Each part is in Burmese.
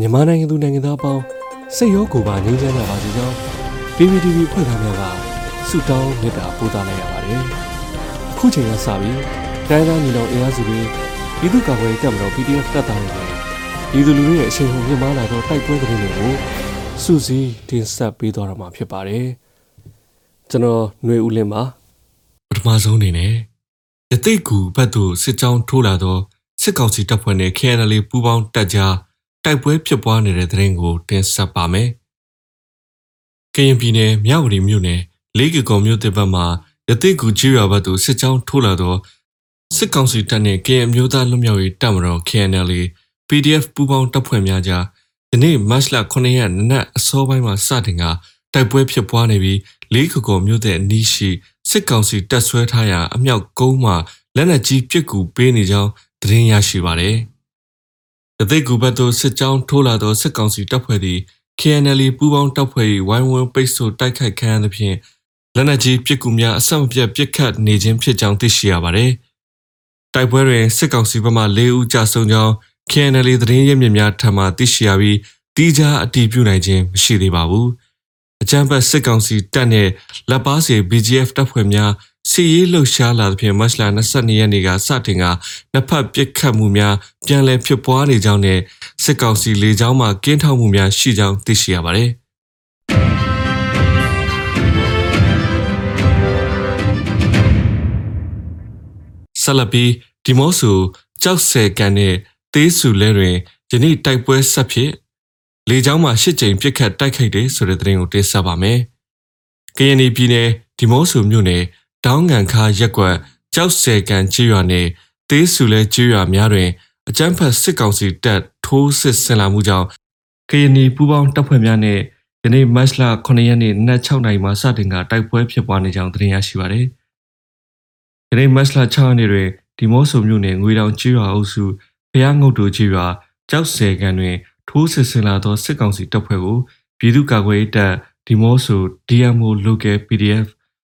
မြန်မာနိုင်ငံသူနိုင်ငံသားအပေါင်းစိတ်ရောကိုယ်ပါငြိမ်းချမ်းကြပါစေကြောင်း PPTV ဖွဲ့သားများကဆုတောင်းမေတ္တာပို့သလိုက်ရပါတယ်။အခုချိန်ကစပြီးတိုင်းသားညီနောင်အင်အားစုတွေပြည်သူ့ကာကွယ်ရေးတပ်မတော် PDF တပ်သားတွေနဲ့ပြည်သူလူထုရဲ့အရှိန်ဟုန်မြင့်မားလာသောတိုက်ပွဲသတင်းတွေကိုစူးစီးတင်ဆက်ပေးသွားတော့မှာဖြစ်ပါတယ်။ကျွန်တော်ຫນွေဦးလင်းပါပထမဆုံးအနေနဲ့ရတိတ်ကူဘက်သို့စစ်ကြောင်းထိုးလာသောစစ်ကောင်စီတပ်ဖွဲ့နဲ့ KNL ပူးပေါင်းတပ်ကြား တိုက်ပွဲဖြစ်ပွားနေတဲ့တဲ့ရင်ကိုတင်ဆက်ပါမယ်။ကရင်ပြည်နယ်မြဝတီမြို့နယ်လေးကကုံမြို့တစ်ဘက်မှာရတိတ်ကူကြီးရွာဘက်သို့စစ်ကြောင်းထိုးလာသောစစ်ကောင်စီတပ်နဲ့ KN မျိုးသားလွတ်မြောက်ရေးတပ်မတော် KNL PDF ပူးပေါင်းတပ်ဖွဲ့များကြားဒီနေ့မတ်လ9ရက်နနက်အစောပိုင်းမှာစတင်ကတိုက်ပွဲဖြစ်ပွားနေပြီးလေးကကုံမြို့တဲ့အနီးရှိစစ်ကောင်စီတပ်ဆွဲထားရာအမြောက်ကုန်းမှာလက်နက်ကြီးပစ်ကူပေးနေကြောင်းသတင်းရရှိပါတယ်။တ သိက်ကူဘက်သို့စစ်ကြောင်းထိုးလာသောစစ်ကောင်စီတပ်ဖွဲ့သည် KNL ပူးပေါင်းတပ်ဖွဲ့၏ဝိုင်းဝန်းပိတ်ဆို့တိုက်ခိုက်ခံရသဖြင့်လက်နက်ကြီးပစ်ကူများအဆက်မပြတ်ပစ်ခတ်နေခြင်းဖြစ်ကြောင်းသိရှိရပါတယ်။တိုက်ပွဲတွင်စစ်ကောင်စီဘက်မှ၄ဦးကြာဆုံးကြောင်း KNL သတင်းရင်းမြစ်များထံမှသိရှိရပြီးတီးခြားအတည်ပြုနိုင်ခြင်းမရှိသေးပါဘူး။ အကြမ်းဖက်စစ်ကောင်စီတပ်နှင့်လက်ပါစီ BGF တပ်ဖွဲ့များစီရေးလှုပ်ရှားလာသဖြင့်မတ်လ22ရက်နေ့ကစတင်ကနှစ်ဖက်ပစ်ခတ်မှုများပြန်လည်ဖြစ်ပွားနေကြောင်းနဲ့စစ်ကောင်စီလေကြောင်းမှကင်းထောက်မှုများရှိကြောင်းသိရှိရပါတယ်။ဆလပီဒီမော့ဆူကြောက်ဆယ်ကန်နဲ့သေးစုလဲတွင်ယနေ့တိုက်ပွဲဆက်ဖြစ် လေကြောင်းမှာရှစ်ကြိမ်ပြစ်ခတ်တိုက်ခိုက်တယ်ဆိုတဲ့သတင်းကိုတင်ဆက်ပါမယ်။ကရင်ပြည်နယ်ဒီမော့ဆူမြို့နယ်တောင်းငံခါရက်ကွက်ကြောက်ဆယ်ကန်ချေးရွာနယ်သေးစုလဲချေးရွာများတွင်အကြမ်းဖက်စစ်ကောင်စီတပ်ထိုးစစ်ဆင်လာမှုကြောင့်ကရင်ပူးပေါင်းတပ်ဖွဲ့များနဲ့ယနေ့မတ်လ9ရက်နေ့နက်6နာရီမှာစတင်ကတိုက်ပွဲဖြစ်ပွားနေကြောင်းသတင်းရရှိပါရယ်။ယနေ့မတ်လ6ရက်နေ့တွင်ဒီမော့ဆူမြို့နယ်ငွေတောင်ချေးရွာအုပ်စုဖျားငုတ်တူချေးရွာကြောက်ဆယ်ကန်တွင် ထိုးစစ်ဆင်လာသောစစ်ကောင်စီတပ်ဖွဲ့ကိုပြည်သူ့ကာကွယ်ရေးတပ်ဒီမော့ဆို DMO Local PDF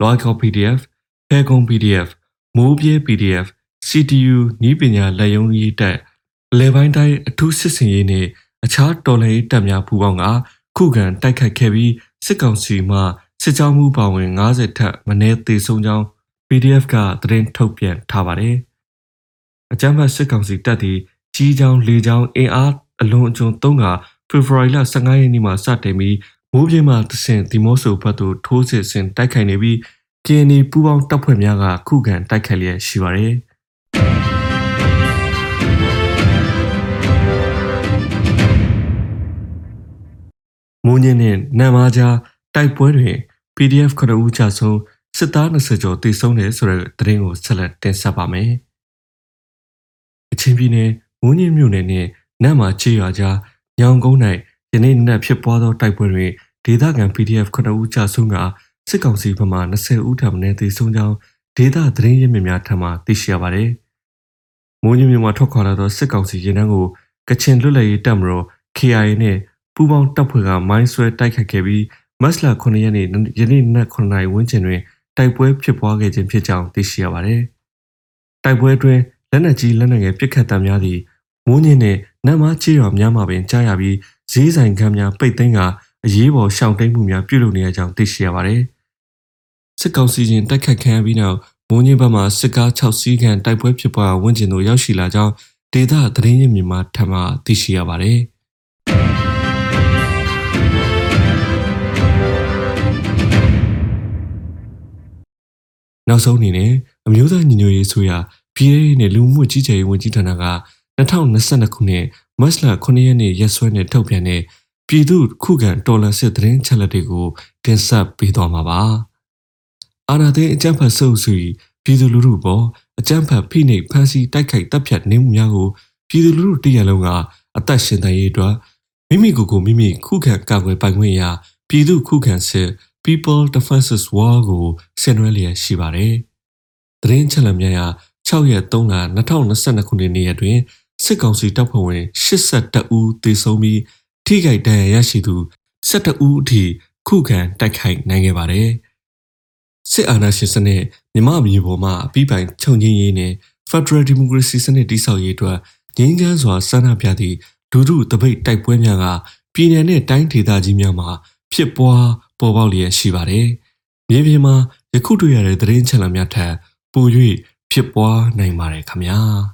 Local PDF ဖဲကုံ PDF မိုးပြေး PDF CTU နီးပညာလက်ယုံရေးတပ်အလဲပိုင်းတိုင်းအထူးစစ်စင်ရေးနဲ့အခြားတော်လှန်ရေးတပ်များပူးပေါင်းကခုခံတိုက်ခိုက်ခဲ့ပြီးစစ်ကောင်စီမှစစ်ကြောမှုပါဝင်90ထက်မနည်းသေဆုံးကြောင်း PDF ကသတင်းထုတ်ပြန်ထားပါတယ်။အကြမ်းဖက်စစ်ကောင်စီတပ်သည်ကြီးချောင်းလေချောင်းအင်အား အလွန်အကျွံသုံးကဖေဖော်ဝါရီလ15ရက်နေ့မှာစတင်ပြီးမိုးပြင်းမှတဆင့်ဒီမော့ဆိုဘက်သို့ထိုးစစ်ဆင်တိုက်ခိုက်နေပြီး KNY ပူးပေါင်းတပ်ဖွဲ့များကခုခံတိုက်ခိုက်လျက်ရှိပါတယ်။မိုးညင်းနဲ့နံမားကြားတိုက်ပွဲတွင် PDF ခရဦးချဆုံးစစ်သား20ကျော်တေဆုံးတယ်ဆိုတဲ့သတင်းကိုဆက်လက်တင်ဆက်ပါမယ်။အချင်းပြည်နယ်မိုးညင်းမြို့နယ်နဲ့ နတ်မာချေရွာကြားညောင်ကုန်း၌ယနေ့နက်ဖြစ်ပွားသောတိုက်ပွဲတွင်ဒေသခံ PDF 9ဦးကြာဆုံးကစစ်ကောင်စီဘက်မှ20ဦးထပ်မံသေဆုံးကြောင်းဒေသသတင်းရင်းမြစ်များထံမှသိရှိရပါသည်။မိုးညမြမှာထွက်ခွာလာသောစစ်ကောင်စီရင်နှန်းကိုကချင်လွတ်လပ်ရေးတပ်မတော် KIA နဲ့ပူးပေါင်းတပ်ဖွဲ့ကမိုင်းဆွဲတိုက်ခတ်ခဲ့ပြီးမတ်လ9ရက်နေ့ယနေ့နက်9နာရီဝန်းကျင်တွင်တိုက်ပွဲဖြစ်ပွားခဲ့ခြင်းဖြစ်ကြောင်းသိရှိရပါသည်။တိုက်ပွဲတွင်လက်နက်ကြီးလက်နက်ငယ်ပစ်ခတ်တံများသည့်မိုးညင်းနှင့် နတ်မားချေရွာများမှာပင်ကြားရပြီးဈေးဆိုင်ခန်းများပိတ်သိမ်းကအရေးပေါ်ရှောင်တိန်မှုများပြုလုပ်နေရကြောင်းသိရှိရပါတယ်။စစ်ကောင်စီရင်တိုက်ခတ်ခံရပြီးနောက်မိုးညင်းဘက်မှစစ်ကား6စီးခန့်တိုက်ပွဲဖြစ်ပွားဝန်းကျင်သို့ရောက်ရှိလာကြောင်းဒေသသတင်းရင်းမြစ်မှထပ်မံသိရှိရပါတယ်။နောက်ဆုံးအနေနဲ့အမျိုးသားညီညွတ်ရေးဆိုရာပြည်ထောင်နဲ့လူမှုကြီးကြပ်ရေးဝန်ကြီးဌာနက 2022ခုနှစ်မတ်လ9ရက်နေ့ရက်စွဲနဲ့ထုတ်ပြန်တဲ့ပြည်သူခုခံတော်လှန်စစ်သတင်းချက်လက်တွေကိုတင်ဆက်ပေးသွားမှာပါ။အာဏာသိမ်းအကြမ်းဖက်ဆုပ်ဆူပြည်သူလူထုပေါ်အကြမ်းဖက်ဖိနှိပ်ဖမ်းဆီးတိုက်ခိုက်တပ်ဖြတ်နေမှုများကိုပြည်သူလူထုတရလုံးကအသက်ရှင်တန်ရေးအတွက်မိမိကိုယ်ကိုမိမိခုခံကာကွယ်ပိုင်ခွင့်ရာပြည်သူခုခံစစ် People Defenses War ကိုဆင်နွှဲလျက်ရှိပါတယ်။သတင်းချက်လက်များရာ6ရက်3လ2022ခုနှစ်နေ့ရက်တွင် စစ်ကောင်စီတပ်ဖွဲ့ဝင်82ဦးသေဆုံးပြီးထိခိုက်ဒဏ်ရာရရှိသူ12ဦးအထိခုခံတိုက်ခိုက်နိုင်ခဲ့ပါတယ်။စစ်အာဏာရှင်စနစ်မြမမျိုးပေါ်မှာအပြီးပိုင်ခြုံငင်းရေးနဲ့ Federal Democracy စနစ်တည်ဆောက်ရေးအတွက်ငြိမ်းချမ်းစွာဆန္ဒပြသည့်ဒုဒုတပိတ်တိုက်ပွဲများကပြည်내နဲ့တိုင်းဒေသကြီးများမှာဖြစ်ပွားပေါ်ပေါက်လျက်ရှိပါတယ်။မြေပြင်မှာယခုတွေ့ရတဲ့သတင်းချက်လက်များထက်ပို၍ဖြစ်ပွားနိုင်ပါတယ်ခင်ဗျာ။